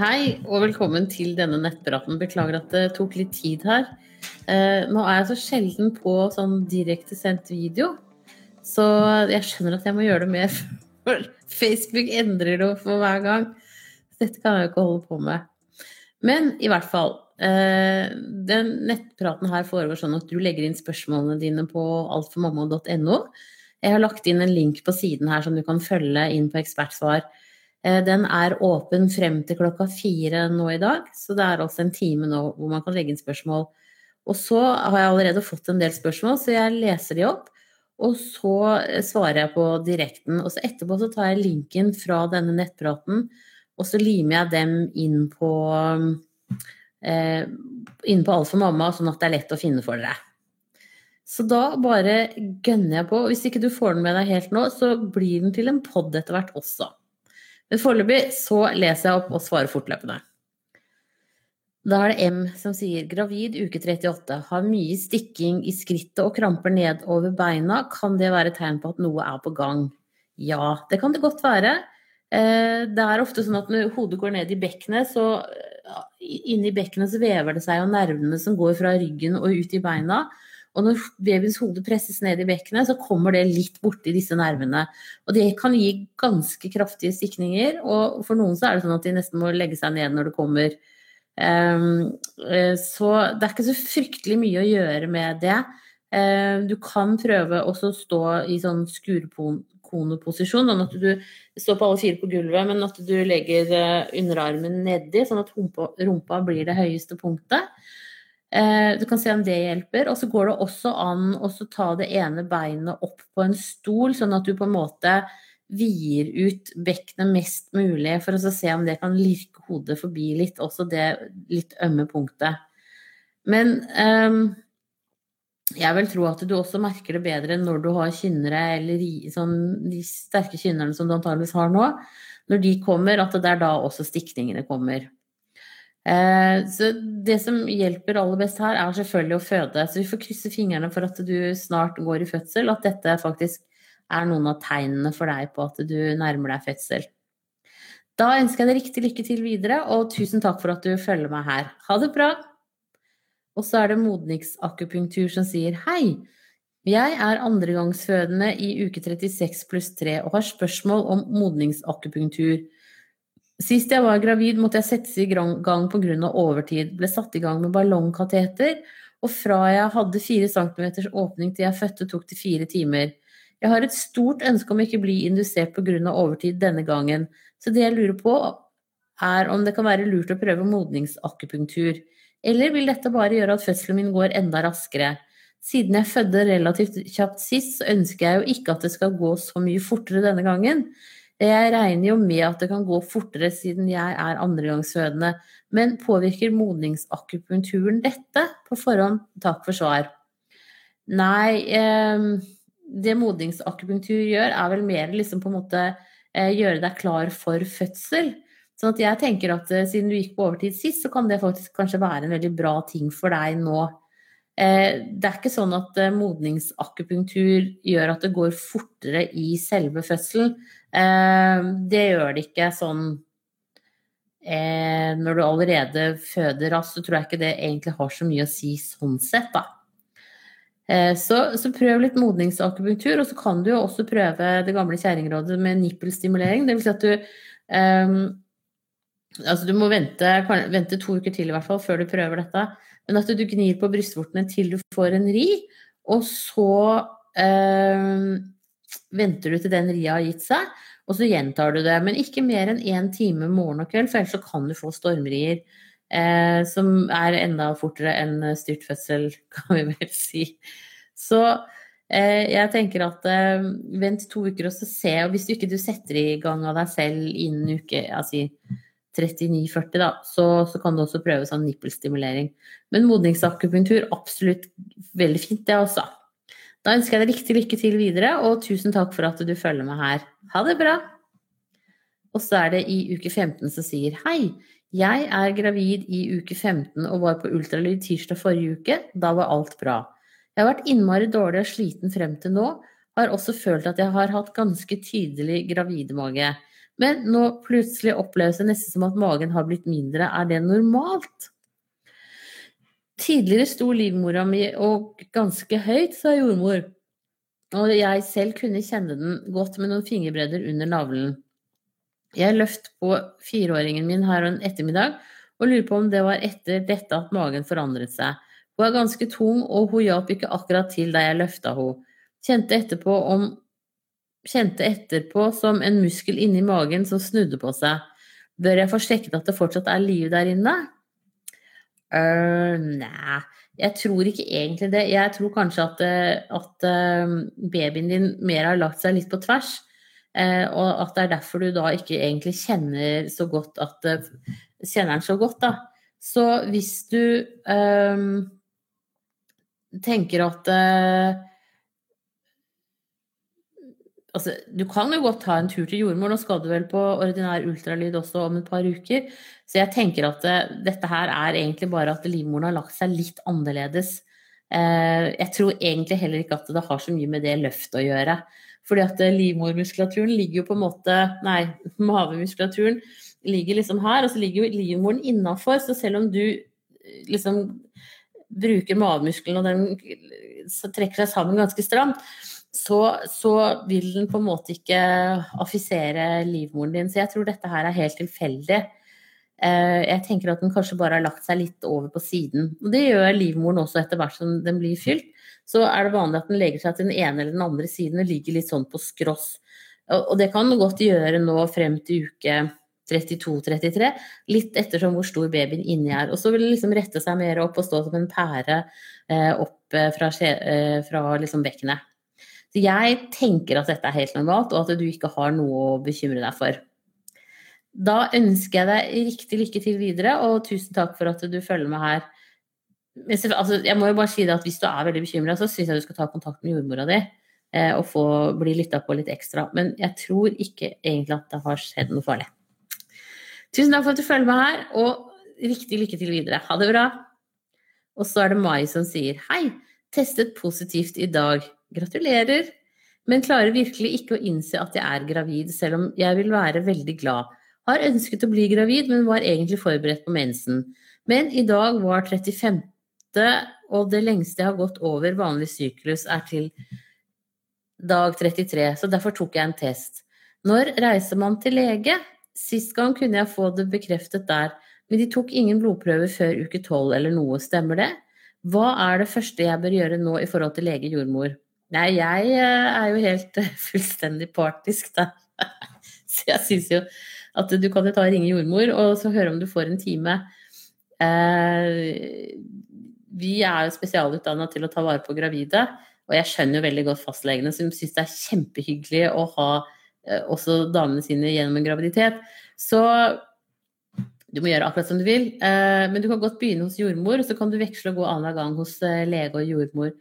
Hei og velkommen til denne nettpraten. Beklager at det tok litt tid her. Eh, nå er jeg så sjelden på sånn direktesendt video, så jeg skjønner at jeg må gjøre det mer, Facebook endrer det for hver gang. Dette kan jeg jo ikke holde på med. Men i hvert fall. Eh, den nettpraten her foregår sånn at du legger inn spørsmålene dine på altformamma.no. Jeg har lagt inn en link på siden her som du kan følge inn på ekspertsvar. Eh, den er åpen frem til klokka fire nå i dag, så det er altså en time nå hvor man kan legge inn spørsmål. Og så har jeg allerede fått en del spørsmål, så jeg leser de opp. Og så eh, svarer jeg på direkten. Og så etterpå så tar jeg linken fra denne nettpraten, og så limer jeg dem inn på eh, inn på Alt for mamma, sånn at det er lett å finne for dere. Så da bare gønner jeg på. Hvis ikke du får den med deg helt nå, så blir den til en pod etter hvert også. Men foreløpig så leser jeg opp og svarer fortløpende. Da er det M som sier gravid uke 38, har mye stikking i skrittet og kramper nedover beina. Kan det være tegn på at noe er på gang? Ja, det kan det godt være. Eh, det er ofte sånn at når hodet går ned i bekkenet, så inni bekkenet så vever det seg, og nervene som går fra ryggen og ut i beina, og når babyens hode presses ned i bekkenet, så kommer det litt borti disse nervene. Og det kan gi ganske kraftige stikninger, og for noen så er det sånn at de nesten må legge seg ned når det kommer. Um, så det er ikke så fryktelig mye å gjøre med det. Um, du kan prøve også å stå i sånn skurkoneposisjon, sånn at du står på alle fire på gulvet, men at du legger eh, underarmen nedi, sånn at rumpa blir det høyeste punktet. Eh, du kan se om det hjelper. Og så går det også an å ta det ene beinet opp på en stol, sånn at du på en måte vier ut bekkenet mest mulig, for å se om det kan lirke hodet forbi litt, også det litt ømme punktet. Men um, jeg vil tro at du også merker det bedre når du har kynnere, eller sånn, de sterke kynnerne som du antageligvis har nå. Når de kommer, at det er da også stikningene kommer. Eh, så det som hjelper aller best her, er selvfølgelig å føde. Så vi får krysse fingrene for at du snart går i fødsel, at dette faktisk er noen av tegnene for deg på at du nærmer deg fødsel. Da ønsker jeg deg riktig lykke til videre, og tusen takk for at du følger meg her. Ha det bra! Og så er det Modningsakupunktur som sier hei. Jeg er andregangsfødende i uke 36 pluss 3 og har spørsmål om modningsakupunktur. Sist jeg var gravid, måtte jeg settes i gang pga. overtid. Ble satt i gang med ballongkateter, og fra jeg hadde fire centimeters åpning til jeg fødte, tok det fire timer. Jeg har et stort ønske om ikke å bli indusert pga. overtid denne gangen, så det jeg lurer på, er om det kan være lurt å prøve modningsakupunktur. Eller vil dette bare gjøre at fødselen min går enda raskere? Siden jeg fødte relativt kjapt sist, så ønsker jeg jo ikke at det skal gå så mye fortere denne gangen. Jeg regner jo med at det kan gå fortere siden jeg er andregangsfødende, men påvirker modningsakupunkturen dette? På forhånd, takk for svar. Nei, eh, det modningsakupunktur gjør, er vel mer liksom på en måte eh, gjøre deg klar for fødsel. Sånn at jeg tenker at eh, siden du gikk på overtid sist, så kan det faktisk kanskje være en veldig bra ting for deg nå. Eh, det er ikke sånn at modningsakupunktur gjør at det går fortere i selve fødselen. Eh, det gjør det ikke sånn Når du allerede føder raskt, så tror jeg ikke det egentlig har så mye å si sånn sett, da. Så, så, prøv litt modningsakupunktur, og så kan du jo også prøve det gamle kjerringrådet med nippelstimulering. Det vil si at du um, Altså du må vente, vente to uker til i hvert fall før du prøver dette. Men at du gnir på brystvortene til du får en ri, og så øh, venter du til den ria har gitt seg, og så gjentar du det. Men ikke mer enn én time morgen og kveld, for ellers så kan du få stormrier. Eh, som er enda fortere enn styrtfødsel, kan vi vel si. Så eh, jeg tenker at eh, vent to uker og så se, og hvis du ikke du setter i gang av deg selv innen uke altså 39-40, da, så, så, kan du også prøve sånn nippelstimulering. Men modningsakupunktur, absolutt veldig fint, det også. Da ønsker jeg deg riktig lykke til videre, og tusen takk for at du følger meg her. Ha det bra! Og så er det i uke 15 som sier hei. Jeg er gravid i uke 15 og var på ultralyd tirsdag forrige uke. Da var alt bra. Jeg har vært innmari dårlig og sliten frem til nå. Har også følt at jeg har hatt ganske tydelig gravidemage. Men nå plutselig oppleves det nesten som at magen har blitt mindre. Er det normalt? Tidligere sto livmora mi og ganske høyt, sa jordmor. Og jeg selv kunne kjenne den godt med noen fingerbredder under navlen. Jeg løft på fireåringen min her en ettermiddag og lurer på om det var etter dette at magen forandret seg. Hun er ganske tung, og hun hjalp ikke akkurat til da jeg løfta henne. Kjente etterpå om kjente etterpå som en muskel inni magen som snudde på seg. Bør jeg få sjekket at det fortsatt er liv der inne? Uh, nei, jeg tror ikke egentlig det. Jeg tror kanskje at, eh, at uh, babyen din mer har lagt seg litt på tvers. Uh, og at det er derfor du da ikke egentlig kjenner så godt at Kjenner den så godt, da. Så hvis du tenker at altså, du kan jo godt ta en tur til jordmor. Nå skal du vel på ordinær ultralyd også om et par uker. Så jeg tenker at eh, dette her er egentlig bare at livmoren har lagt seg litt annerledes. Eh, jeg tror egentlig heller ikke at det har så mye med det løftet å gjøre. Fordi at eh, livmormuskulaturen ligger jo på en måte Nei, mavemuskulaturen ligger liksom her, og så ligger jo livmoren innafor. Så selv om du liksom bruker mavemuskelen, og den trekker seg sammen ganske stramt, så, så, vil den på en måte ikke affisere livmoren din. Så jeg tror dette her er helt tilfeldig. Eh, jeg tenker at den kanskje bare har lagt seg litt over på siden. Og det gjør livmoren også etter hvert som den blir fylt. Så er det vanlig at den legger seg til den ene eller den andre siden og ligger litt sånn på skross. Og det kan den godt gjøre nå frem til uke 32-33, litt ettersom hvor stor babyen inni er. Og så vil den liksom rette seg mer opp og stå som en pære eh, opp fra, fra liksom bekkenet. Så jeg tenker at dette er helt normalt, og at du ikke har noe å bekymre deg for. Da ønsker jeg deg riktig lykke til videre, og tusen takk for at du følger med her. Altså, jeg må jo bare si det at Hvis du er veldig bekymra, så syns jeg du skal ta kontakt med jordmora di eh, og få bli lytta på litt ekstra. Men jeg tror ikke egentlig at det har skjedd noe farlig. Tusen takk for at du følger med her, og riktig lykke til videre. Ha det bra. Og så er det Mai som sier hei, testet positivt i dag. Gratulerer! Men klarer virkelig ikke å innse at jeg er gravid, selv om jeg vil være veldig glad. Har ønsket å bli gravid, men var egentlig forberedt på mensen. Men i dag var 35., og det lengste jeg har gått over vanlig syklus, er til dag 33, så derfor tok jeg en test. Når reiser man til lege? Sist gang kunne jeg få det bekreftet der, men de tok ingen blodprøver før uke 12 eller noe, stemmer det? Hva er det første jeg bør gjøre nå i forhold til lege-jordmor? Nei, jeg eh, er jo helt eh, fullstendig partisk, da. Så jeg syns jo at du kan jo ta og ringe jordmor og så høre om du får en time. Eh, vi er jo spesialutdanna til å ta vare på gravide, og jeg skjønner jo veldig godt fastlegene som syns det er kjempehyggelig å ha også damene sine gjennom en graviditet. Så du må gjøre akkurat som du vil. Men du kan godt begynne hos jordmor, og så kan du veksle og gå annenhver gang hos lege og jordmor.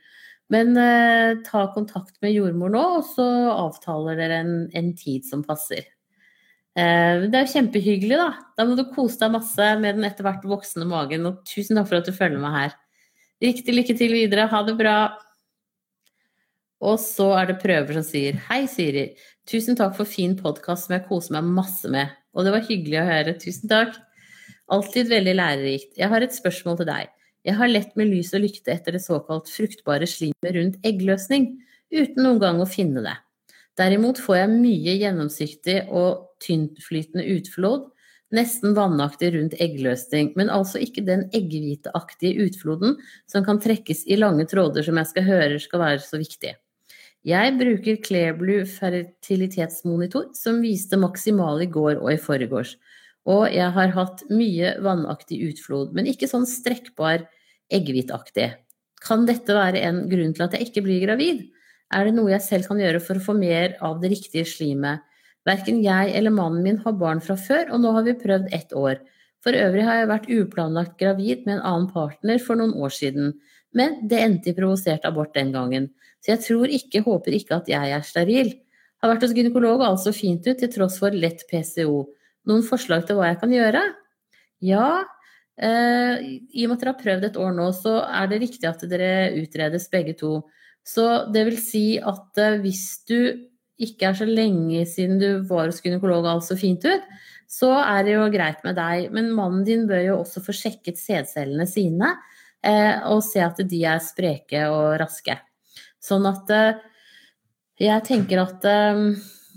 Men eh, ta kontakt med jordmor nå, og så avtaler dere en, en tid som passer. Eh, det er jo kjempehyggelig, da. Da må du kose deg masse med den etter hvert voksne magen. Og tusen takk for at du følger meg her. Riktig lykke til videre. Ha det bra. Og så er det prøver som sier Hei, Siri. Tusen takk for fin podkast som jeg koser meg masse med. Og det var hyggelig å høre. Tusen takk. Alltid veldig lærerikt. Jeg har et spørsmål til deg. Jeg har lett med lys og lykte etter det såkalt fruktbare slimet rundt eggløsning, uten noen gang å finne det. Derimot får jeg mye gjennomsiktig og tyntflytende utflod, nesten vannaktig rundt eggløsning, men altså ikke den eggehviteaktige utfloden som kan trekkes i lange tråder som jeg skal høre skal være så viktig. Jeg bruker Clairblue fertilitetsmonitor, som viste maksimal i går og i forgårs. Og jeg har hatt mye vannaktig utflod, men ikke sånn strekkbar eggehvitaktig. Kan dette være en grunn til at jeg ikke blir gravid? Er det noe jeg selv kan gjøre for å få mer av det riktige slimet? Verken jeg eller mannen min har barn fra før, og nå har vi prøvd ett år. For øvrig har jeg vært uplanlagt gravid med en annen partner for noen år siden, men det endte i provosert abort den gangen. Så jeg tror ikke, håper ikke at jeg er steril. Har vært hos gynekolog og alt fint ut til tross for lett PCO. Noen forslag til hva jeg kan gjøre? Ja, eh, i og med at dere har prøvd et år nå, så er det riktig at dere utredes begge to. Så det vil si at eh, hvis du ikke er så lenge siden du var hos gynekolog og alt så fint ut, så er det jo greit med deg. Men mannen din bør jo også få sjekket sædcellene sine eh, og se at de er spreke og raske. Sånn at eh, jeg tenker at eh,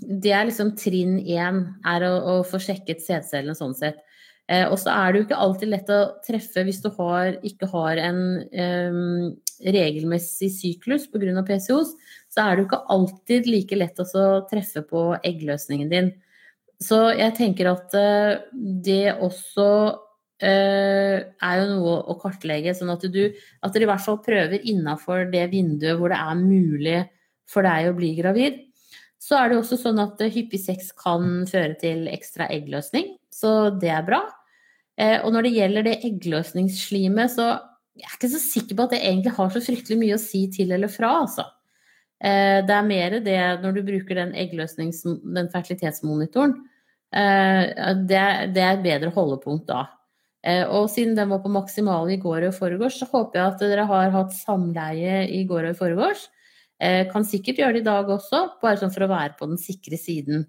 det er liksom trinn én, er å, å få sjekket sædcellene sånn sett. Eh, og så er det jo ikke alltid lett å treffe hvis du har, ikke har en eh, regelmessig syklus pga. PCOS. Så er det jo ikke alltid like lett å treffe på eggløsningen din. Så jeg tenker at eh, det også uh, er jo noe å kartlegge, sånn at du at dere i hvert fall prøver innafor det vinduet hvor det er mulig for deg å bli gravid. Så er det også sånn at hyppig sex kan føre til ekstra eggløsning, så det er bra. Eh, og når det gjelder det eggløsningsslimet, så jeg er ikke så sikker på at det egentlig har så fryktelig mye å si til eller fra, altså. Eh, det er mer det når du bruker den eggløsnings... den fertilitetsmonitoren. Eh, det, er et bedre holdepunkt da. Og siden den var på maksimale i går og i foregårs, så håper jeg at dere har hatt samleie i går og i foregårs. Kan sikkert gjøre det i dag også, bare sånn for å være på den sikre siden.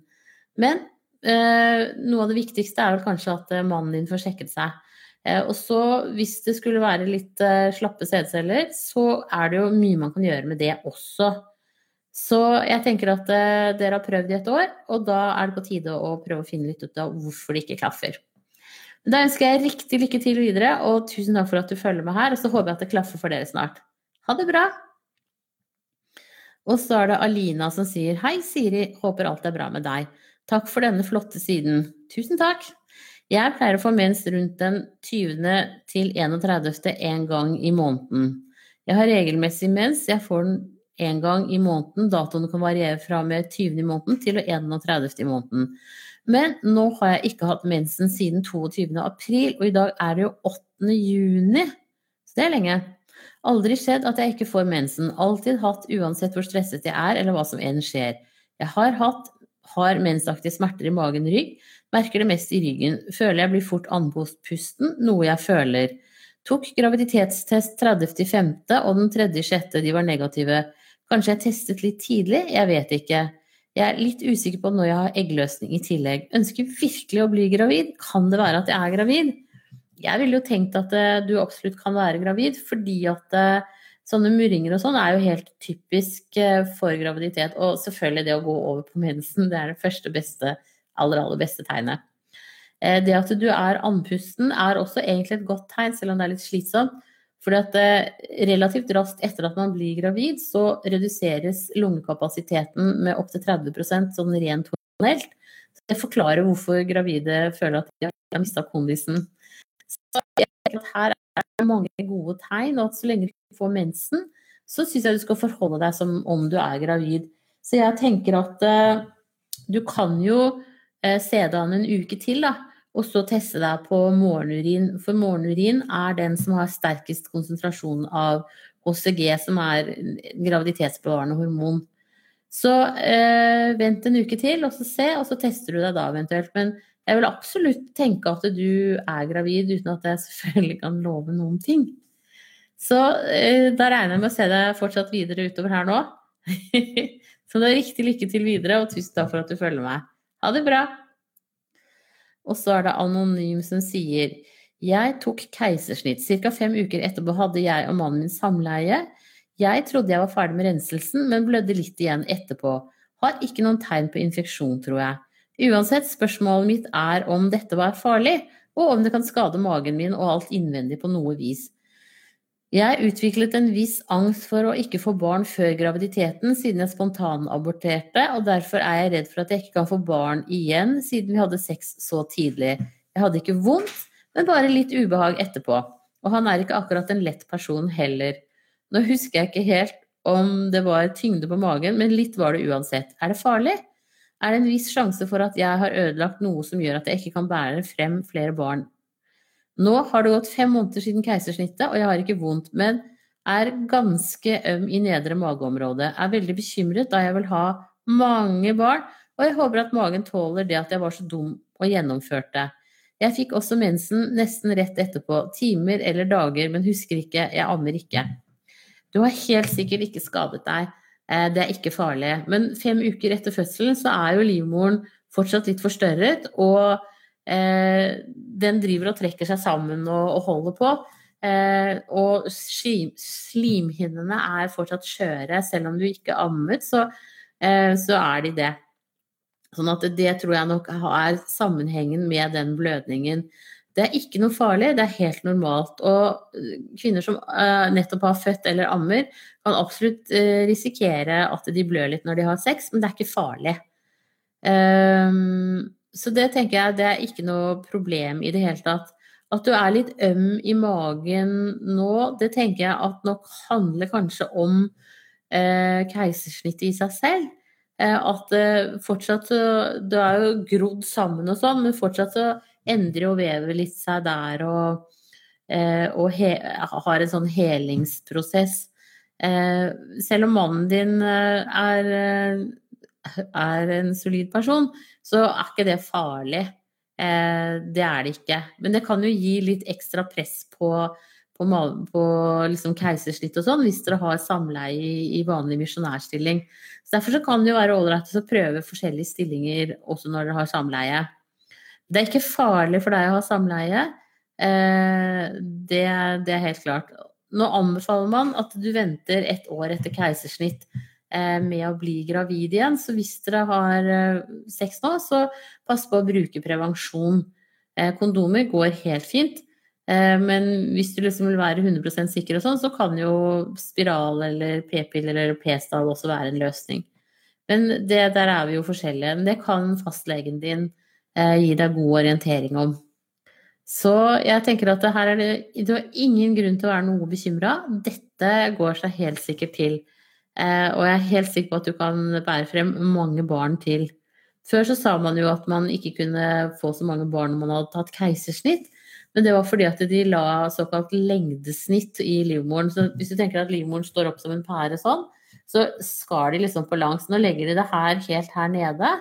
Men Eh, noe av det viktigste er vel kanskje at eh, mannen din får sjekket seg. Eh, og så, hvis det skulle være litt slappe sædceller, så er det jo mye man kan gjøre med det også. Så jeg tenker at dere har prøvd i et år, og da er det på tide å prøve å finne litt ut av hvorfor det ikke klaffer. Da ønsker jeg riktig lykke til videre, og tusen takk for at du følger med her. Og så håper jeg at det klaffer for dere snart. Ha det bra! Og så er det Alina som sier Hei, Siri. Håper alt er bra med deg. Takk for denne flotte siden. Tusen takk. Jeg pleier å få mens rundt den 20. til 31. en gang i måneden. Jeg har regelmessig mens. Jeg får den en gang i måneden. Datoene kan variere fra med 20. i måneden til 31. i måneden. Men nå har jeg ikke hatt mensen siden 22. april, og i dag er det jo 8. juni. Så det er lenge. Aldri skjedd at jeg ikke får mensen. Alltid hatt uansett hvor stresset jeg er eller hva som enn skjer. Jeg har hatt har mensaktige smerter i magen og rygg. Merker det mest i ryggen. Føler jeg blir fort andpusten, noe jeg føler. Tok graviditetstest 30.5., og den 3.6. de var negative. Kanskje jeg testet litt tidlig? Jeg vet ikke. Jeg er litt usikker på når jeg har eggløsning i tillegg. Ønsker virkelig å bli gravid. Kan det være at jeg er gravid? Jeg ville jo tenkt at eh, du absolutt kan være gravid, fordi at eh, sånne murringer og sånn er jo helt typisk eh, for graviditet. Og selvfølgelig det å gå over på mensen, det er det første beste, aller, aller beste tegnet. Det at du er andpusten er også egentlig et godt tegn, selv om det er litt slitsomt. Fordi at relativt raskt etter at man blir gravid, så reduseres lungekapasiteten med opptil 30% sånn rent hormonelt. Det forklarer hvorfor gravide føler at de har mista kondisen. Så jeg tenker at her er det mange gode tegn, og at så lenge du ikke får mensen, så syns jeg du skal forholde deg som om du er gravid. Så jeg tenker at uh, du kan jo uh, se deg an en uke til, da, og så teste deg på morgenurin. For morgenurin er den som har sterkest konsentrasjon av HCG, som er graviditetsbevarende hormon. Så uh, vent en uke til, og så se, og så tester du deg da eventuelt. Men jeg vil absolutt tenke at du er gravid, uten at jeg selvfølgelig kan love noen ting. Så eh, da regner jeg med å se deg fortsatt videre utover her nå. Så det er riktig lykke til videre, og tusen takk for at du følger meg. Ha det bra! Og så er det Anonym som sier Jeg tok keisersnitt. Ca. fem uker etterpå hadde jeg og mannen min samleie. Jeg trodde jeg var ferdig med renselsen, men blødde litt igjen etterpå. Har ikke noen tegn på infeksjon, tror jeg. Uansett, spørsmålet mitt er om dette var farlig, og om det kan skade magen min og alt innvendig på noe vis. Jeg utviklet en viss angst for å ikke få barn før graviditeten, siden jeg spontanaborterte, og derfor er jeg redd for at jeg ikke kan få barn igjen, siden vi hadde sex så tidlig. Jeg hadde ikke vondt, men bare litt ubehag etterpå. Og han er ikke akkurat en lett person heller. Nå husker jeg ikke helt om det var tyngde på magen, men litt var det uansett. Er det farlig? Er det en viss sjanse for at jeg har ødelagt noe som gjør at jeg ikke kan bære frem flere barn. Nå har det gått fem måneder siden keisersnittet, og jeg har ikke vondt, men er ganske øm i nedre mageområde. Er veldig bekymret da jeg vil ha mange barn, og jeg håper at magen tåler det at jeg var så dum og gjennomførte. Jeg fikk også mensen nesten rett etterpå, timer eller dager, men husker ikke, jeg aner ikke. Du har helt sikkert ikke skadet deg. Eh, det er ikke farlig. Men fem uker etter fødselen så er jo livmoren fortsatt litt forstørret, og eh, den driver og trekker seg sammen og, og holder på. Eh, og slimhinnene er fortsatt skjøre, selv om du ikke ammet, så, eh, så er de det. Sånn at det tror jeg nok er sammenhengen med den blødningen. Det er ikke noe farlig, det er helt normalt. Og kvinner som uh, nettopp har født eller ammer, kan absolutt uh, risikere at de blør litt når de har sex, men det er ikke farlig. Um, så det tenker jeg det er ikke noe problem i det hele tatt. At du er litt øm i magen nå, det tenker jeg at nok handler kanskje om uh, keisersnittet i seg selv. Eh, at fortsatt Du er jo grodd sammen og sånn, men fortsatt så endrer jo vevet litt seg der og, eh, og he, har en sånn helingsprosess. Eh, selv om mannen din er, er en solid person, så er ikke det farlig. Det er det ikke. Men det kan jo gi litt ekstra press på på, på liksom keisersnitt og sånn, hvis dere har samleie i, i vanlig misjonærstilling. Så Derfor så kan det jo være ålreit å prøve forskjellige stillinger også når dere har samleie. Det er ikke farlig for deg å ha samleie. Eh, det, det, er helt klart. Nå anbefaler man at du venter et år etter keisersnitt eh, med å bli gravid igjen. Så hvis dere har eh, sex nå, så pass på å bruke prevensjon. Kondomer går helt fint. Men hvis du liksom vil være 100% sikker, og sånn, så kan jo spiral eller p-piller eller p-stav også være en løsning. Men det, der er vi jo forskjellige. Det kan fastlegen din eh, gi deg god orientering om. Så jeg tenker at her er det, du har ingen grunn til å være noe bekymra. Dette går seg helt sikkert til. Eh, og jeg er helt sikker på at du kan bære frem mange barn til. Før så sa man jo at man ikke kunne få så mange barn når man hadde tatt keisersnitt. Men det var fordi at de la såkalt lengdesnitt i livmoren. Så hvis du tenker at livmoren står opp som en pære sånn, så skar de liksom på langs. Nå legger de det her helt her nede,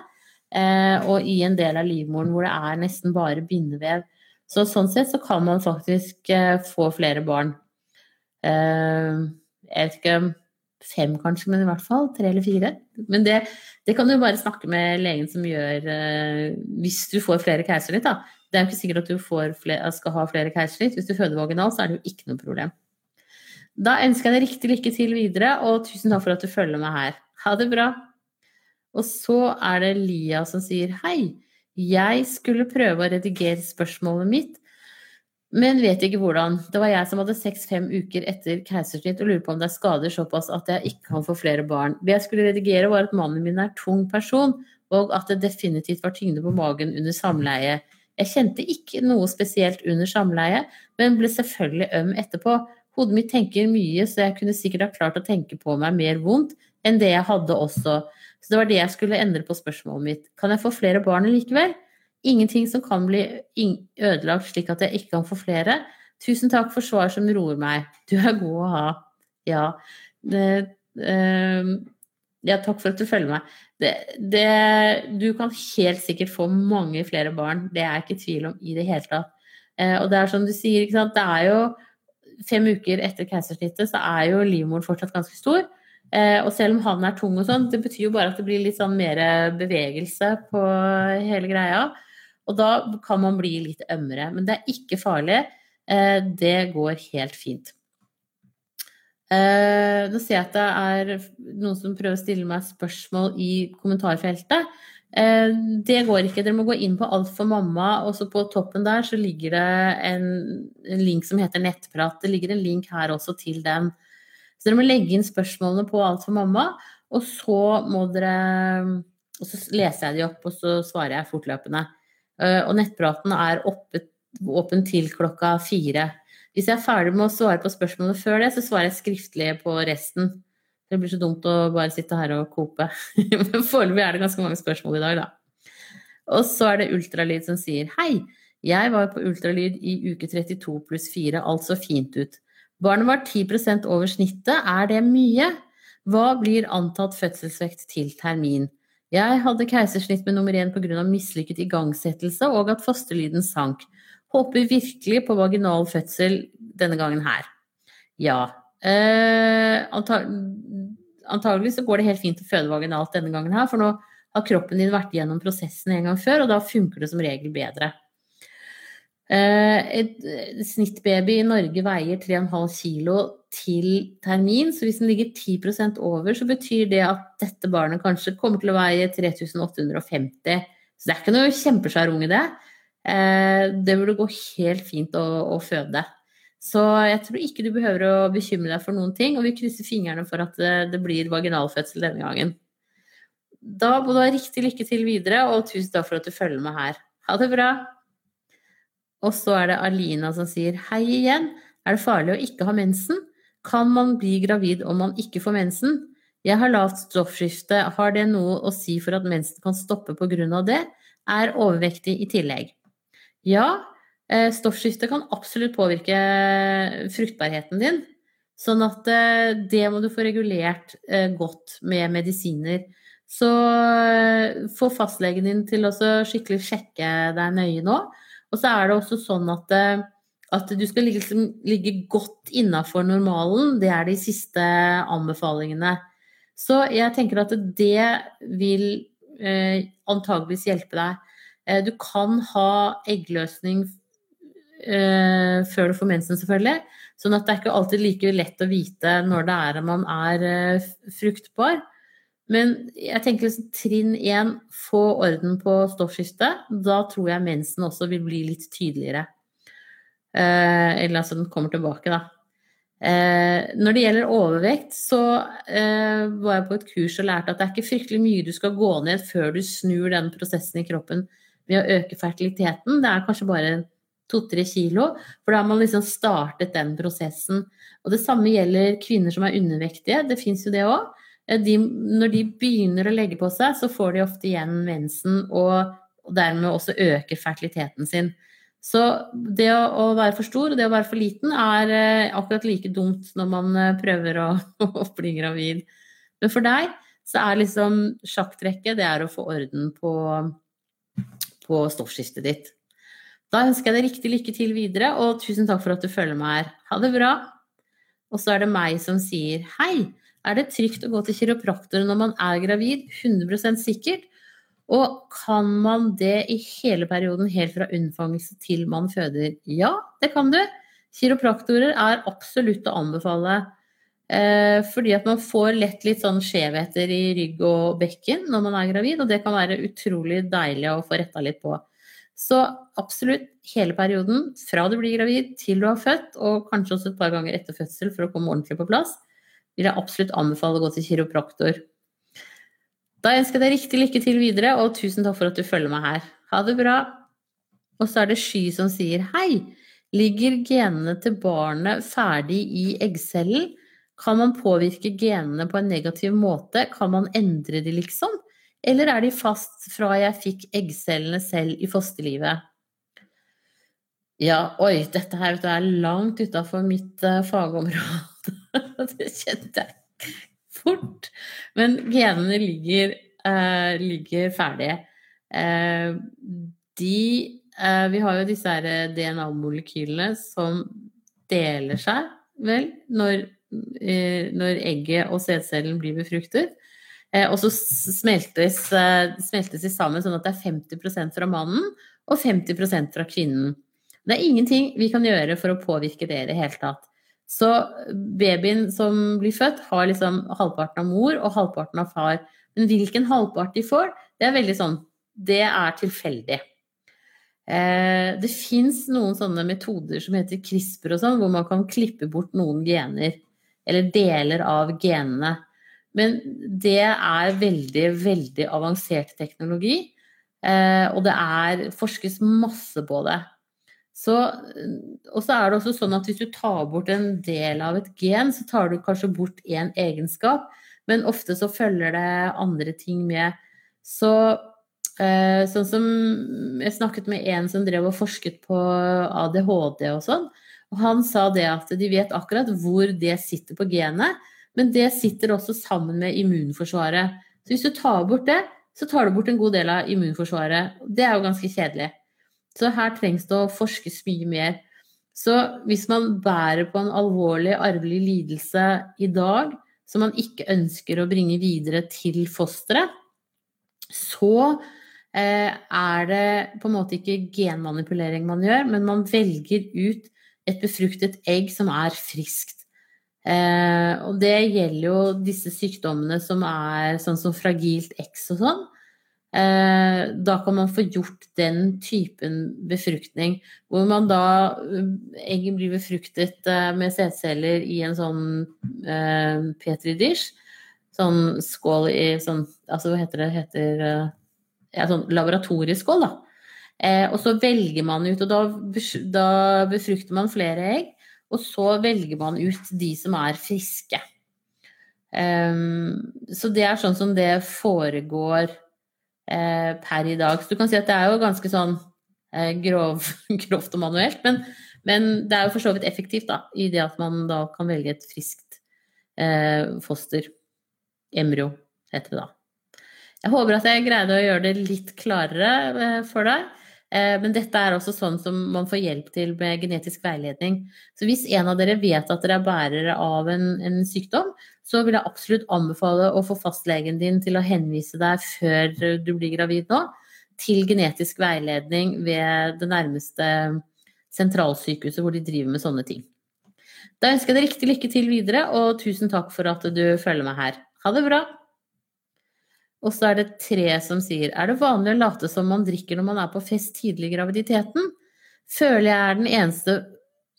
og i en del av livmoren hvor det er nesten bare bindevev. Så sånn sett så kan man faktisk eh, få flere barn. Eh, jeg vet ikke fem kanskje, men i hvert fall tre eller fire. Men det, det kan du bare snakke med legen som gjør eh, hvis du får flere keisersnitt, da. Det er jo ikke sikkert at du flere, skal ha flere keisersnitt. Hvis du føder vaginalt, så er det jo ikke noe problem. Da ønsker jeg deg riktig lykke til videre, og tusen takk for at du følger meg her. Ha det bra. Og så er det Lia som sier hei. Jeg skulle prøve å redigere spørsmålet mitt, men vet ikke hvordan. Det var jeg som hadde seks-fem uker etter keisersnitt og lurer på om det er skader såpass at jeg ikke kan få flere barn. Det jeg skulle redigere, var at mannen min er tung person, og at det definitivt var tyngde på magen under samleie. Jeg kjente ikke noe spesielt under samleie, men ble selvfølgelig øm etterpå. Hodet mitt tenker mye, så jeg kunne sikkert ha klart å tenke på meg mer vondt enn det jeg hadde også. Så det var det jeg skulle endre på spørsmålet mitt. Kan jeg få flere barn likevel? Ingenting som kan bli ødelagt slik at jeg ikke kan få flere. Tusen takk for svar som roer meg. Du er god å ha. Ja. Det, øh, ja, takk for at du følger meg. Det, det, du kan helt sikkert få mange flere barn, det er jeg ikke i tvil om i det hele tatt. Eh, og det er som du sier, det er jo fem uker etter keisersnittet, så er jo livmoren fortsatt ganske stor. Eh, og selv om han er tung og sånn, det betyr jo bare at det blir litt sånn mer bevegelse på hele greia. Og da kan man bli litt ømmere. Men det er ikke farlig. Eh, det går helt fint. Uh, nå ser jeg at det er noen som prøver å stille meg spørsmål i kommentarfeltet. Det går ikke. Dere må gå inn på Alt for mamma, og så på toppen der så ligger det en, link som heter Nettprat. Det ligger en link her også til den. Så dere må legge inn spørsmålene på Alt for mamma, og så må dere Og så leser jeg de opp, og så svarer jeg fortløpende. Uh, og nettpraten er åpen til klokka fire. Hvis jeg er ferdig med å svare på spørsmålene før det, så svarer jeg skriftlig på resten. Det blir så dumt å bare sitte her og kope. Men foreløpig er det ganske mange spørsmål i dag, da. Og så er det ultralyd som sier hei. Jeg var på ultralyd i uke 32 pluss 4, alt så fint ut. Barnet var 10 over snittet, er det mye? Hva blir antatt fødselsvekt til termin? Jeg hadde keisersnitt med nummer én pga. mislykket igangsettelse og at fosterlyden sank. Håper virkelig på vaginal fødsel denne gangen her. Ja. Eh, antagelig så går det helt fint å føde vaginalt denne gangen her, for nå har kroppen din vært gjennom prosessen en gang før, og da funker det som regel bedre. Eh, et snittbaby i Norge veier 3,5 kilo til termin, så hvis den ligger 10% over, så betyr det at dette barnet kanskje kommer til å veie 3850. Så det er ikke noe kjempesvær unge, det. Eh, det burde gå helt fint å, å føde. Så jeg tror ikke du behøver å bekymre deg for noen ting, og vi krysser fingrene for at det blir vaginalfødsel denne gangen. Da må du ha riktig lykke til videre, og tusen takk for at du følger med her. Ha det bra! Og så er det Alina som sier hei igjen. Er det farlig å ikke ha mensen? Kan man bli gravid om man ikke får mensen? Jeg har lavt stoffskifte, har det noe å si for at mensen kan stoppe pga. det? Er overvektig i tillegg. Ja, eh, stoffskifte kan absolutt påvirke fruktbarheten din. Sånn at eh, det må du få regulert eh, godt med medisiner. Så få fastlegen din til å skikkelig sjekke deg nøye nå. Og så er det også sånn at, at du skal liksom ligge godt innafor normalen. Det er de siste anbefalingene. Så jeg tenker at det vil eh, antageligvis hjelpe deg. Eh, du kan ha eggløsning eh, før du får mensen, selvfølgelig. Sånn at det er ikke alltid like lett å vite når det er man er eh, fruktbar. Men jeg tenker liksom, trinn én, få orden på stoffskiftet. Da tror jeg mensen også vil bli litt tydeligere. Eh, eller altså den kommer tilbake, da. Eh, når det gjelder overvekt, så eh, var jeg på et kurs og lærte at det er ikke fryktelig mye du skal gå ned før du snur den prosessen i kroppen ved å øke fertiliteten. Det er kanskje bare to-tre kilo, for da har man liksom startet den prosessen. Og det samme gjelder kvinner som er undervektige. Det fins jo det òg. Eh, de, når de begynner å legge på seg, så får de ofte igjen mensen og, dermed også øker fertiliteten sin. Så det å, å, være for stor og det å være for liten er eh, akkurat like dumt når man eh, prøver å, å, bli gravid. Men for deg så er liksom sjakktrekket det er å få orden på, på stoffskiftet ditt. Da ønsker jeg deg riktig lykke til videre, og tusen takk for at du følger meg her. Ha det bra. Og så er det meg som sier hei. Er det trygt å gå til kiropraktor når man er gravid? 100% sikkert. Og kan man det i hele perioden, helt fra unnfangelse til man føder? Ja, det kan du. Kiropraktorer er absolutt å anbefale. Eh, fordi at man får lett litt sånn skjevheter i rygg og bekken når man er gravid, og det kan være utrolig deilig å få retta litt på. Så absolutt hele perioden, fra du blir gravid til du har født, og kanskje også et par ganger etter fødsel for å komme ordentlig på plass, vil jeg absolutt anbefale å gå til kiropraktor. Da ønsker jeg deg riktig lykke til videre, og tusen takk for at du følger meg her. Ha det bra. Og så er det Sky som sier hei. Ligger genene til barnet ferdig i eggcellen? Kan man påvirke genene på en negativ måte? Kan man endre de, liksom? Eller er de fast fra jeg fikk eggcellene selv i fosterlivet? Ja, oi, dette her du, er langt utafor mitt uh, fagområde. det kjente jeg fort. Men genene ligger, uh, ligger ferdige. Uh, de uh, Vi har jo disse DNA-molekylene som deler seg, vel, når, når egget og sædcellen blir befruktet. og så smeltes, smeltes, de sammen sånn at det er 50% fra mannen og 50% fra kvinnen. Det er ingenting vi kan gjøre for å påvirke det i det hele tatt. Så babyen som blir født, har liksom halvparten av mor og halvparten av far. Men hvilken halvpart de får, det er veldig sånn Det er tilfeldig. Eh, det fins noen sånne metoder som heter CRISPR og sånn, hvor man kan klippe bort noen gener. Eller deler av genene. Men det er veldig, veldig avansert teknologi. Eh, og det er forskes masse på det. Så, og så er det også sånn at hvis du tar bort en del av et gen, så tar du kanskje bort én egenskap, men ofte så følger det andre ting med. Så eh, sånn som Jeg snakket med en som drev og forsket på ADHD og sånn, og han sa det at de vet akkurat hvor det sitter på genet, men det sitter også sammen med immunforsvaret. Så hvis du tar bort det, så tar du bort en god del av immunforsvaret. Det er jo ganske kjedelig. Så her trengs det å forskes mye mer. Så hvis man bærer på en alvorlig arvelig lidelse i dag, som man ikke ønsker å bringe videre til fosteret, så eh, er det på en måte ikke genmanipulering man gjør, men man velger ut et befruktet egg som er friskt. Eh, og det gjelder jo disse sykdommene som er sånn som fragilt X og sånn. Eh, da kan man få gjort den typen befruktning, hvor man da eh, Egget blir befruktet eh, med sædceller i en sånn eh, Petri-dish. Sånn skål i sånn Altså hva heter det? Heter, ja, sånn laboratorieskål, da. Eh, og så velger man ut, og da, da, befrukter man flere egg. Og så velger man ut de som er friske. Um, så det er sånn som det foregår eh, per i dag. Så du kan si at det er jo ganske sånn eh, grov, grovt og manuelt, men, men, det er jo for så vidt effektivt da, i det at man da kan velge et friskt eh, foster. Embryo heter det da. Jeg håper at jeg greide å gjøre det litt klarere eh, for deg. Eh, men dette er også sånn som man får hjelp til med genetisk veiledning. Så hvis en av dere vet at dere er bærere av en, en sykdom, så vil jeg absolutt anbefale å få fastlegen din til å henvise deg før du blir gravid nå, til genetisk veiledning ved det nærmeste sentralsykehuset hvor de driver med sånne ting. Da ønsker jeg deg riktig lykke til videre, og tusen takk for at du følger meg her. Ha det bra! Og så er det tre som sier Er det vanlig å late som man drikker når man er på fest tidlig i graviditeten? Føler jeg er den eneste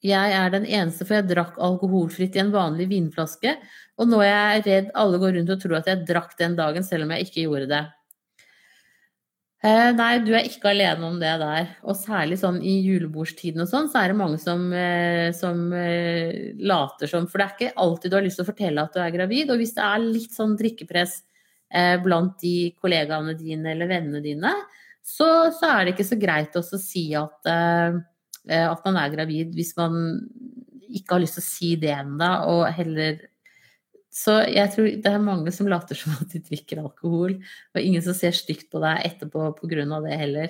jeg er den eneste, for jeg drakk alkoholfritt i en vanlig vinflaske. Og nå er jeg redd alle går rundt og tror at jeg drakk den dagen, selv om jeg ikke gjorde det. Eh, nei, du er ikke alene om det der. Og særlig sånn i julebordstiden og sånn, så er det mange som, eh, som eh, later som For det er ikke alltid du har lyst til å fortelle at du er gravid. Og hvis det er litt sånn drikkepress blant de kollegaene dine eller vennene dine, så, så er det ikke så greit å si at, eh, at, man er gravid hvis man ikke har lyst til å si det ennå, Så jeg tror det er mange som later som at de drikker alkohol, og ingen som ser stygt på deg etterpå pga. det heller.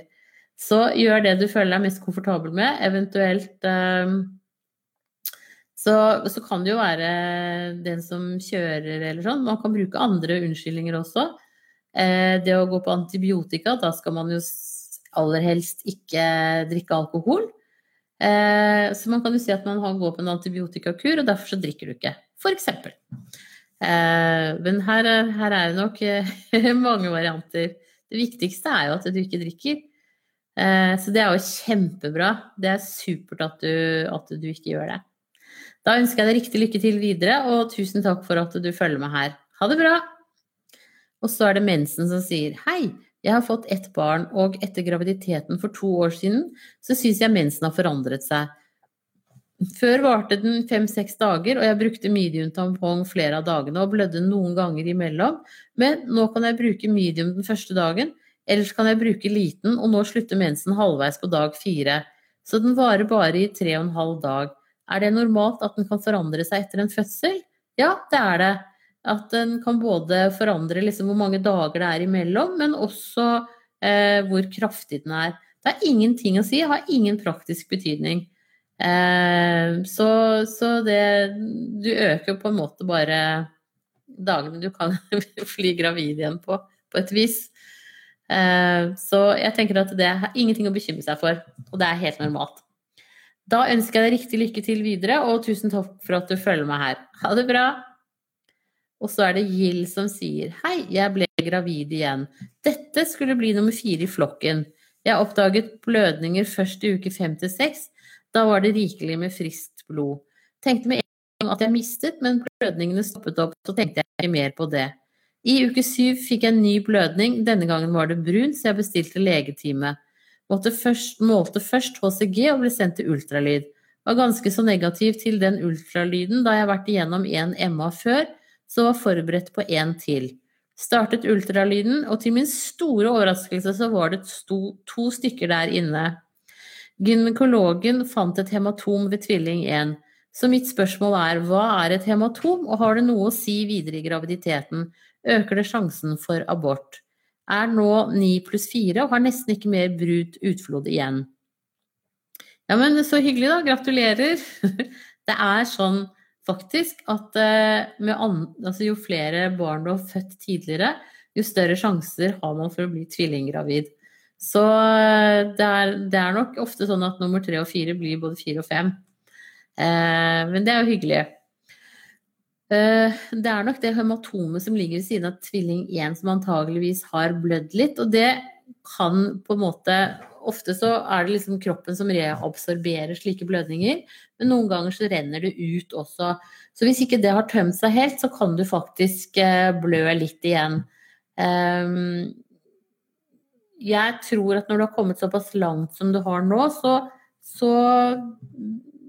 Så gjør det du føler deg mest komfortabel med, eventuelt eh, så, så, kan det jo være den som kjører eller sånn. Man kan bruke andre unnskyldninger også. Eh, det å gå på antibiotika, da skal man jo aller helst ikke drikke alkohol. Eh, så man kan jo si at man går på en antibiotikakur, og derfor så drikker du ikke. For eksempel. Eh, men her, her, er det nok mange varianter. Det viktigste er jo at du ikke drikker. Eh, så det er jo kjempebra. Det er supert at du, at du ikke gjør det. Da ønsker jeg deg riktig lykke til videre, og tusen takk for at du følger med her. Ha det bra! Og så er det mensen som sier hei, jeg har fått ett barn, og etter graviditeten for to år siden, så syns jeg mensen har forandret seg. Før varte den fem-seks dager, og jeg brukte medium-tampong flere av dagene og blødde noen ganger imellom, men nå kan jeg bruke medium den første dagen, ellers kan jeg bruke liten, og nå slutter mensen halvveis på dag fire. Så den varer bare i tre og en halv dag. Er det normalt at den kan forandre seg etter en fødsel? Ja, det er det. At den kan både forandre liksom hvor mange dager det er imellom, men også eh, hvor kraftig den er. Det er ingenting å si, har ingen praktisk betydning. Eh, så, så, det Du øker på en måte bare dagene du kan fly gravid igjen på, på et vis. Eh, så jeg tenker at det har ingenting å bekymre seg for, og det er helt normalt. Da ønsker jeg deg riktig lykke til videre, og tusen takk for at du følger meg her. Ha det bra! Og så er det Gill som sier Hei, jeg ble gravid igjen. Dette skulle bli nummer fire i flokken. Jeg oppdaget blødninger først i uke fem til seks. Da var det rikelig med friskt blod. Tenkte med en gang at jeg mistet, men blødningene stoppet opp, så tenkte jeg ikke mer på det. I uke syv fikk jeg en ny blødning, denne gangen var det brun, så jeg bestilte legetime. Først, målte først HCG og ble sendt til ultralyd. Var ganske så negativ til den ultralyden da jeg har vært igjennom en MA før, så var forberedt på en til. Startet ultralyden, og til min store overraskelse så var det to, to stykker der inne. Gynekologen fant et hematom ved tvilling 1. Så mitt spørsmål er hva er et hematom, og har det noe å si videre i graviditeten? Øker det sjansen for abort? Er nå 9 pluss 4 og har nesten ikke mer brut utflod igjen. Ja, men så hyggelig, da. Gratulerer. Det er sånn faktisk at altså jo flere barn du har født tidligere, jo større sjanser har man for å bli tvillinggravid. Så det er, det er, nok ofte sånn at nummer tre og fire blir både fire og fem. Eh, men det er jo hyggelig. Eh, det er nok det hematomet som ligger ved siden av tvilling 1 som antageligvis har blødd litt. Og det kan på en måte Ofte så er det liksom kroppen som reabsorberer slike blødninger, men noen ganger så renner det ut også. Så hvis ikke det har tømt seg helt, så kan du faktisk eh, blø litt igjen. Um, jeg tror at når du har kommet såpass langt som du har nå, så, så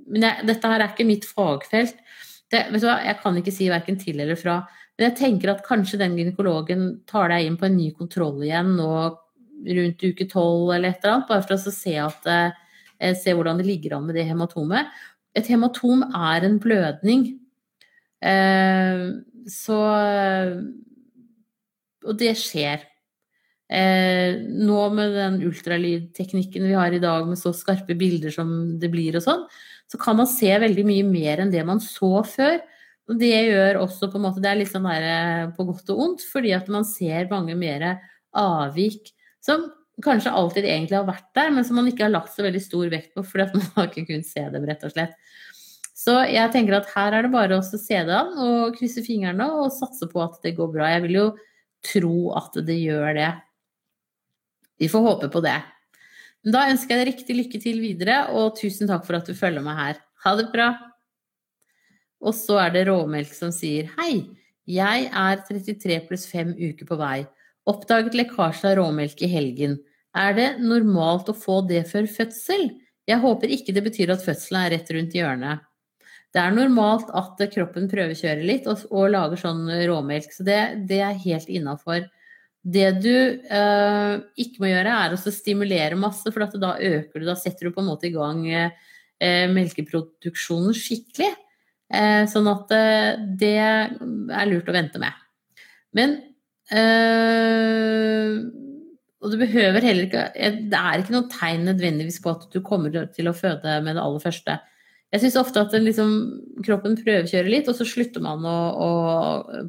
Men jeg, dette her er ikke mitt fagfelt. Det, vet du hva, jeg kan ikke si verken til eller fra. Men jeg tenker at kanskje den gynekologen tar deg inn på en ny kontroll igjen nå rundt uke tolv eller et eller annet, bare for å se, at, eh, se hvordan det ligger an med det hematomet. Et hematom er en blødning. Eh, så Og det skjer. Eh, nå med den ultralydteknikken vi har i dag med så skarpe bilder som det blir og sånn, så kan man se veldig mye mer enn det man så før. Og det gjør også på en måte Det er litt sånn der eh, på godt og ondt, fordi at man ser mange mer avvik som kanskje alltid egentlig har vært der, men som man ikke har lagt så veldig stor vekt på fordi at man har ikke kunnet se dem, rett og slett. Så jeg tenker at her er det bare å se det an og krysse fingrene og satse på at det går bra. Jeg vil jo tro at det gjør det. Vi får håpe på det. Da ønsker jeg deg riktig lykke til videre, og tusen takk for at du følger meg her. Ha det bra! Og så er det Råmelk som sier hei, jeg er 33 pluss 5 uker på vei. Oppdaget lekkasje av råmelk i helgen. Er det normalt å få det før fødsel? Jeg håper ikke det betyr at fødselen er rett rundt hjørnet. Det er normalt at kroppen prøvekjører litt og, og lager sånn råmelk, så det, det er helt innafor. Det du eh, ikke må gjøre, er å stimulere masse, for da øker du, da setter du på en måte i gang eh, melkeproduksjonen skikkelig. Eh, sånn at eh, det er lurt å vente med. Men eh, Og du behøver heller ikke eh, Det er ikke noe tegn nødvendigvis på at du kommer til å føde med det aller første. Jeg syns ofte at liksom, kroppen prøvekjører litt, og så slutter man å, å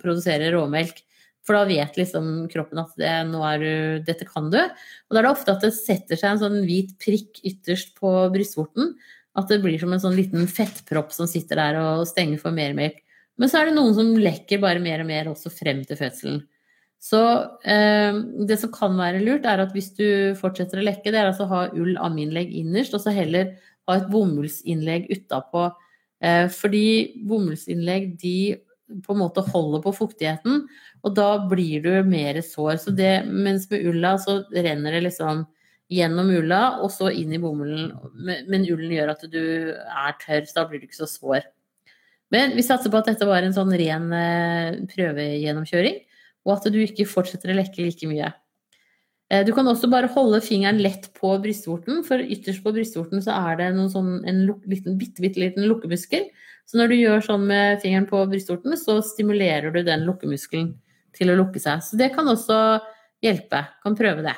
produsere råmelk. For da vet liksom kroppen at det, du, dette kan du. Og da er det ofte at det setter seg en sånn hvit prikk ytterst på brystvorten. At det blir som en sånn liten fettpropp som sitter der og stenger for mer melk. Men så er det noen som lekker bare mer og mer også frem til fødselen. Så eh, det som kan være lurt, er at hvis du fortsetter å lekke, det er altså å ha ull-aminlegg innerst, og så heller ha et bomullsinnlegg utapå. Eh, fordi bomullsinnlegg de på en måte holder på fuktigheten, og da blir du mer sår. Så det, mens med ulla så renner det liksom gjennom ulla og så inn i bomullen. Men ullen gjør at du er tørr, så da blir du ikke så sår. Men vi satser på at dette var en sånn ren eh, prøvegjennomkjøring, og at du ikke fortsetter å lekke like mye. Eh, du kan også bare holde fingeren lett på brystvorten, for ytterst på brystvorten så er det sånn, en liten, bitte, bitte liten lukkemuskel. Så når du gjør sånn med fingeren på brystvorten, så stimulerer du den lukkemuskelen til å lukke seg. Så det kan også hjelpe. Kan prøve det.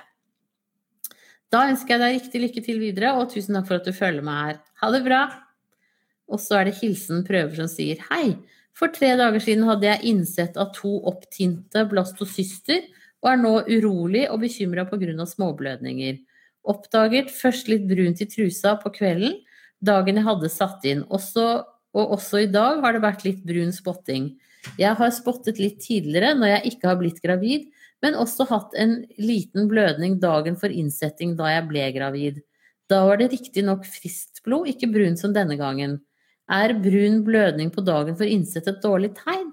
Da ønsker jeg deg riktig lykke til videre, og tusen takk for at du følger meg her. Ha det bra! Og så er det hilsen prøver som sier hei. For tre dager siden hadde jeg innsett av to opptinte blastocyster, og er nå urolig og bekymra pga. småblødninger. Oppdaget først litt brunt i trusa på kvelden, dagen jeg hadde satt inn. Også, og også i dag har det vært litt brun spotting. Jeg har spottet litt tidligere når jeg ikke har blitt gravid, men også hatt en liten blødning dagen for innsetting da jeg ble gravid. Da var det riktignok friskt blod, ikke brun som denne gangen. Er brun blødning på dagen for innsett et dårlig tegn?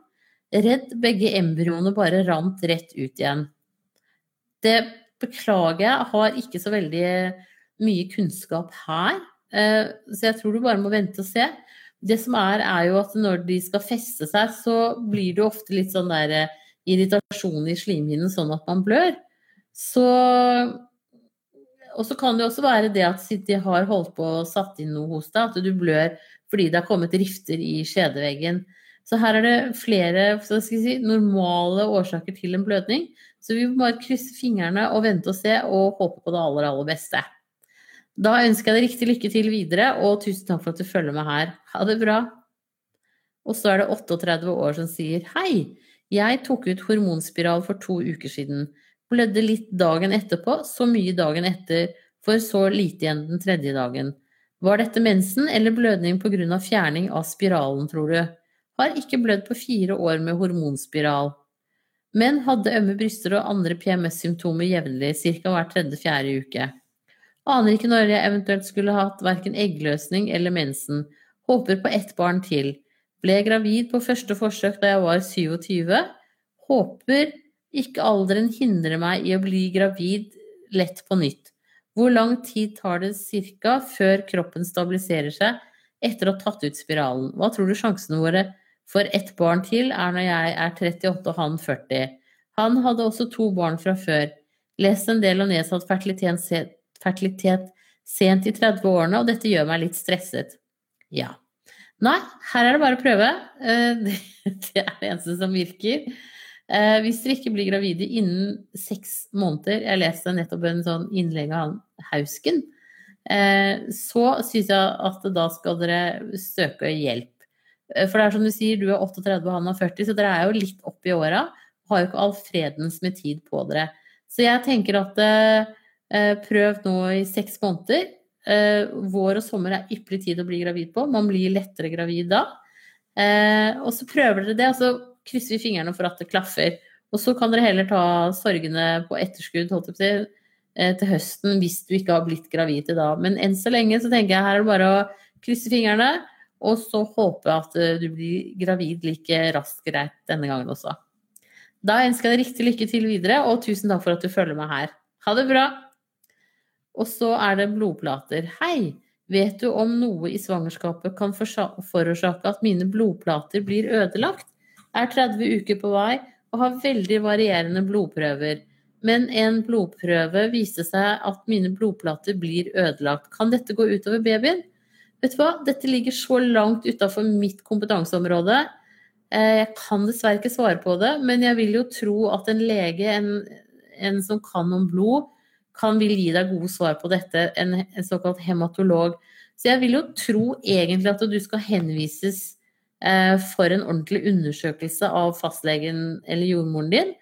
Redd begge embryoene bare rant rett ut igjen. Det beklager jeg, har ikke så veldig mye kunnskap her. Eh, så jeg tror du bare må vente og se. Det som er, er jo at når de skal feste seg, så blir det ofte litt sånn der eh, irritasjon i slimhinnen sånn at man blør. Så Og så kan det også være det at de har holdt på og satt inn noe hos deg, at du blør fordi det har kommet rifter i skjedeveggen. Så her er det flere si, normale årsaker til en blødning. Så vi må bare krysse fingrene og vente og se og håpe på det aller, aller beste. Da ønsker jeg deg riktig lykke til videre, og tusen takk for at du følger med her. Ha det bra. Og så er det 38 år som sier hei, jeg tok ut hormonspiral for to uker siden. Blødde litt dagen etterpå, så mye dagen etter, for så lite igjen den tredje dagen. Var dette mensen eller blødning av fjerning av spiralen, tror du? Har ikke blødd på fire år med hormonspiral. Men hadde ømme bryster og andre PMS-symptomer jevnlig, ca. hver tredje-fjerde uke. Aner ikke når jeg eventuelt skulle hatt verken eggløsning eller mensen. Håper på ett barn til. Ble gravid på første forsøk da jeg var 27. Håper ikke alderen hindrer meg i å bli gravid lett på nytt. Hvor lang tid tar det ca. før kroppen stabiliserer seg etter å ha tatt ut spiralen? Hva tror du sjansene våre for ett barn til er når jeg er 38 og han 40? Han hadde også to barn fra før. Lest en del om nedsatt fertilitet, fertilitet sent i 30-årene, og dette gjør meg litt stresset. Ja. Nei, her er det bare å prøve. Eh, det er det eneste som virker. Eh, hvis dere ikke blir gravide innen seks måneder Jeg leste nettopp en sånn innlegg av han Hausken. Eh, så syns jeg at da skal dere søke hjelp. For det er som du sier, du er 38 og han er 40, så dere er jo litt opp i åra. Har jo ikke all fredens med tid på dere. Så jeg tenker at prøv nå i seks måneder. Eh, vår og sommer er ypperlig tid å bli gravid på. Man blir lettere gravid da. Eh, og så prøver dere det, og så krysser vi fingrene for at det klaffer. Og så kan dere heller ta sorgene på etterskudd til, eh, til høsten hvis du ikke har blitt gravid til da. Men enn så lenge så tenker jeg her er det bare å krysse fingrene, og så håpe at du blir gravid like raskt greit denne gangen også. Da ønsker jeg deg riktig lykke til videre, og tusen takk for at du følger meg her. Ha det bra! Og så er det blodplater. Hei! Vet du om noe i svangerskapet kan forårsake at mine blodplater blir ødelagt? Er 30 uker på vei og har veldig varierende blodprøver. Men en blodprøve viste seg at mine blodplater blir ødelagt. Kan dette gå utover babyen? Vet du hva, dette ligger så langt utafor mitt kompetanseområde. Eh, jeg kan dessverre ikke svare på det, men jeg vil jo tro at en lege, en, en som kan om blod, kan vil gi deg gode svar på dette, en, en, såkalt hematolog. Så jeg vil jo tro egentlig at du skal henvises eh, for en ordentlig undersøkelse av fastlegen eller jordmoren din,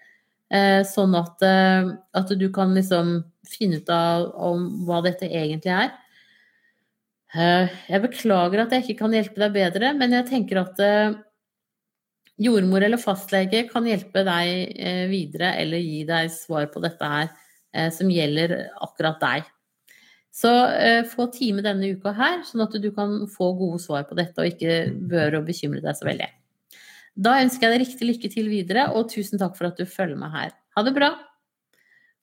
eh, sånn at, eh, at, du kan liksom finne ut av om hva dette egentlig er. Eh, jeg beklager at jeg ikke kan hjelpe deg bedre, men jeg tenker at eh, jordmor eller fastlege kan hjelpe deg eh, videre eller gi deg svar på dette her. Eh, som gjelder akkurat deg. Så eh, få time denne uka her, sånn at du kan få gode svar på dette og ikke bør å bekymre deg så veldig. Da ønsker jeg deg riktig lykke til videre, og tusen takk for at du følger meg her. Ha det bra!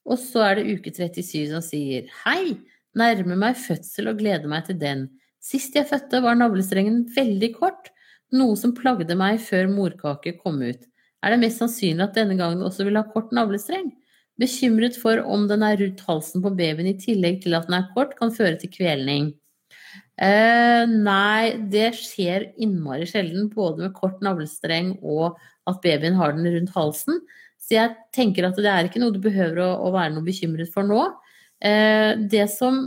Og så er det uke 37 som sier Hei! Nærmer meg fødsel og gleder meg til den. Sist jeg fødte var navlestrengen veldig kort, noe som plagde meg før morkake kom ut. Er det mest sannsynlig at denne gangen også vil ha kort navlestreng? Bekymret for om den er rundt halsen på babyen i tillegg til at den er kort, kan føre til kvelning. Eh, nei, det skjer innmari sjelden, både med kort navlestreng og at babyen har den rundt halsen. Så jeg tenker at det er ikke noe du behøver å, å være noe bekymret for nå. Eh, det som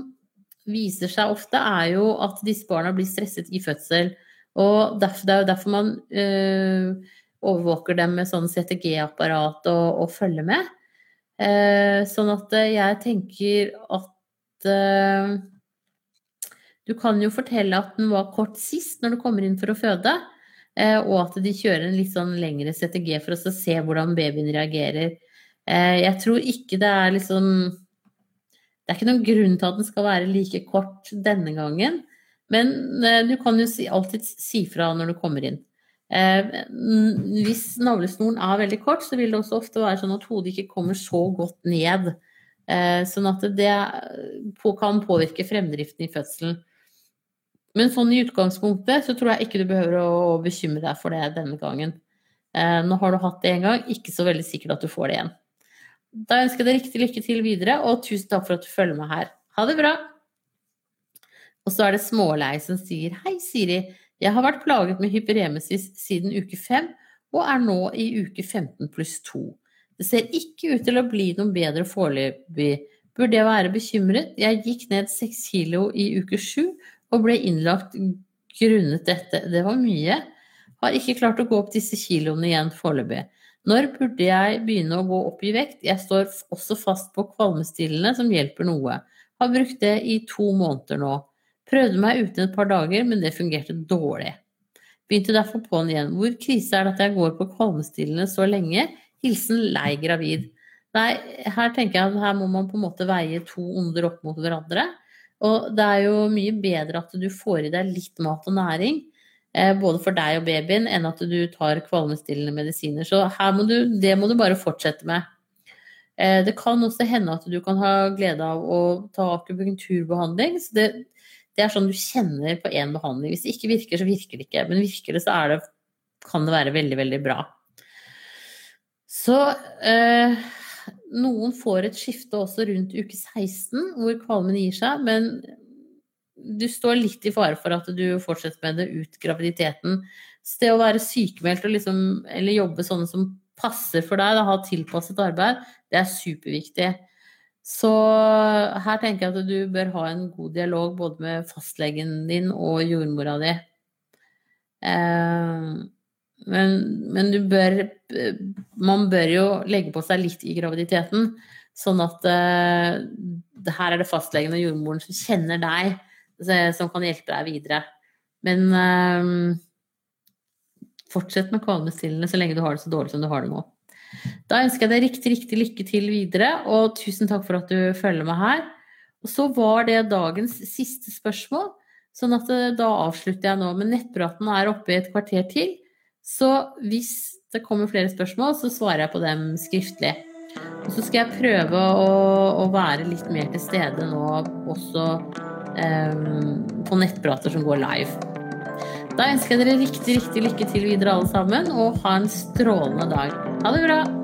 viser seg ofte, er jo at disse barna blir stresset i fødsel. Og derfor, det er jo derfor man eh, overvåker dem med sånn CTG-apparat og, og følger med. Eh, sånn at eh, jeg tenker at eh, Du kan jo fortelle at den var kort sist når du kommer inn for å føde, og at de kjører en litt sånn lengre CTG for å se hvordan babyen reagerer. Jeg tror ikke det er liksom Det er ikke noen grunn til at den skal være like kort denne gangen, men du kan jo alltid si fra når du kommer inn. Eh, hvis navlesnoren er veldig kort, så vil det også ofte være sånn at hodet ikke kommer så godt ned. Eh, sånn at det kan påvirke fremdriften i fødselen. Men sånn i utgangspunktet så tror jeg ikke du behøver å bekymre deg for det denne gangen. Eh, nå har du hatt det én gang, ikke så veldig sikkert at du får det igjen. Da ønsker jeg deg riktig lykke til videre, og tusen takk for at du følger med her. Ha det bra! Og så er det Smålei som sier Hei, Siri. Jeg har vært plaget med hyperemesis siden uke 5 og er nå i uke 15 pluss 2. Det ser ikke ut til å bli noe bedre foreløpig. Burde jeg være bekymret? Jeg gikk ned 6 kilo i uke 7 og ble innlagt grunnet dette. Det var mye. Har ikke klart å gå opp disse kiloene igjen foreløpig. Når burde jeg begynne å gå opp i vekt? Jeg står også fast på kvalmestillende som hjelper noe. Har brukt det i to måneder nå. Prøvde meg uten et par dager, men det fungerte dårlig. Begynte derfor på'n igjen. Hvor krise er det at jeg går på kvalmestillende så lenge? Hilsen lei gravid. Nei, her tenker jeg at her må man på en måte veie to onder opp mot hverandre. Og det er jo mye bedre at du får i deg litt mat og næring, eh, både for deg og babyen, enn at du tar kvalmestillende medisiner. Så må du, det må du bare fortsette med. Eh, det kan også hende at du kan ha glede av å ta akupunkturbehandling. Så det, det er sånn du kjenner på én behandling. Hvis det ikke virker, så virker det ikke. Men virker det, så det, kan det være veldig, veldig bra. Så eh, noen får et skifte også rundt uke 16, hvor kvalmen gir seg, men du står litt i fare for at du fortsetter med det ut graviditeten. Så det å være sykemeldt liksom, eller jobbe sånn som passer for deg, da, ha tilpasset arbeid, det er superviktig. Så her tenker jeg at du bør ha en god dialog både med fastlegen din og jordmora di. Eh, men, men, du bør Man bør jo legge på seg litt i graviditeten, sånn at uh, her er det fastlegen og jordmoren som kjenner deg, som kan hjelpe deg videre. Men uh, fortsett med kvalmestillende så lenge du har det så dårlig som du har det nå. Da ønsker jeg deg riktig, riktig lykke til videre, og tusen takk for at du følger med her. Og så var det dagens siste spørsmål, sånn at eh, da avslutter jeg nå. Men nettpraten er oppe i et kvarter til. Så hvis det kommer flere spørsmål, så svarer jeg på dem skriftlig. Og så skal jeg prøve å, å være litt mer til stede nå også um, på nettprater som går live. Da ønsker jeg dere riktig, riktig lykke til videre alle sammen, og ha en strålende dag. Ha det bra!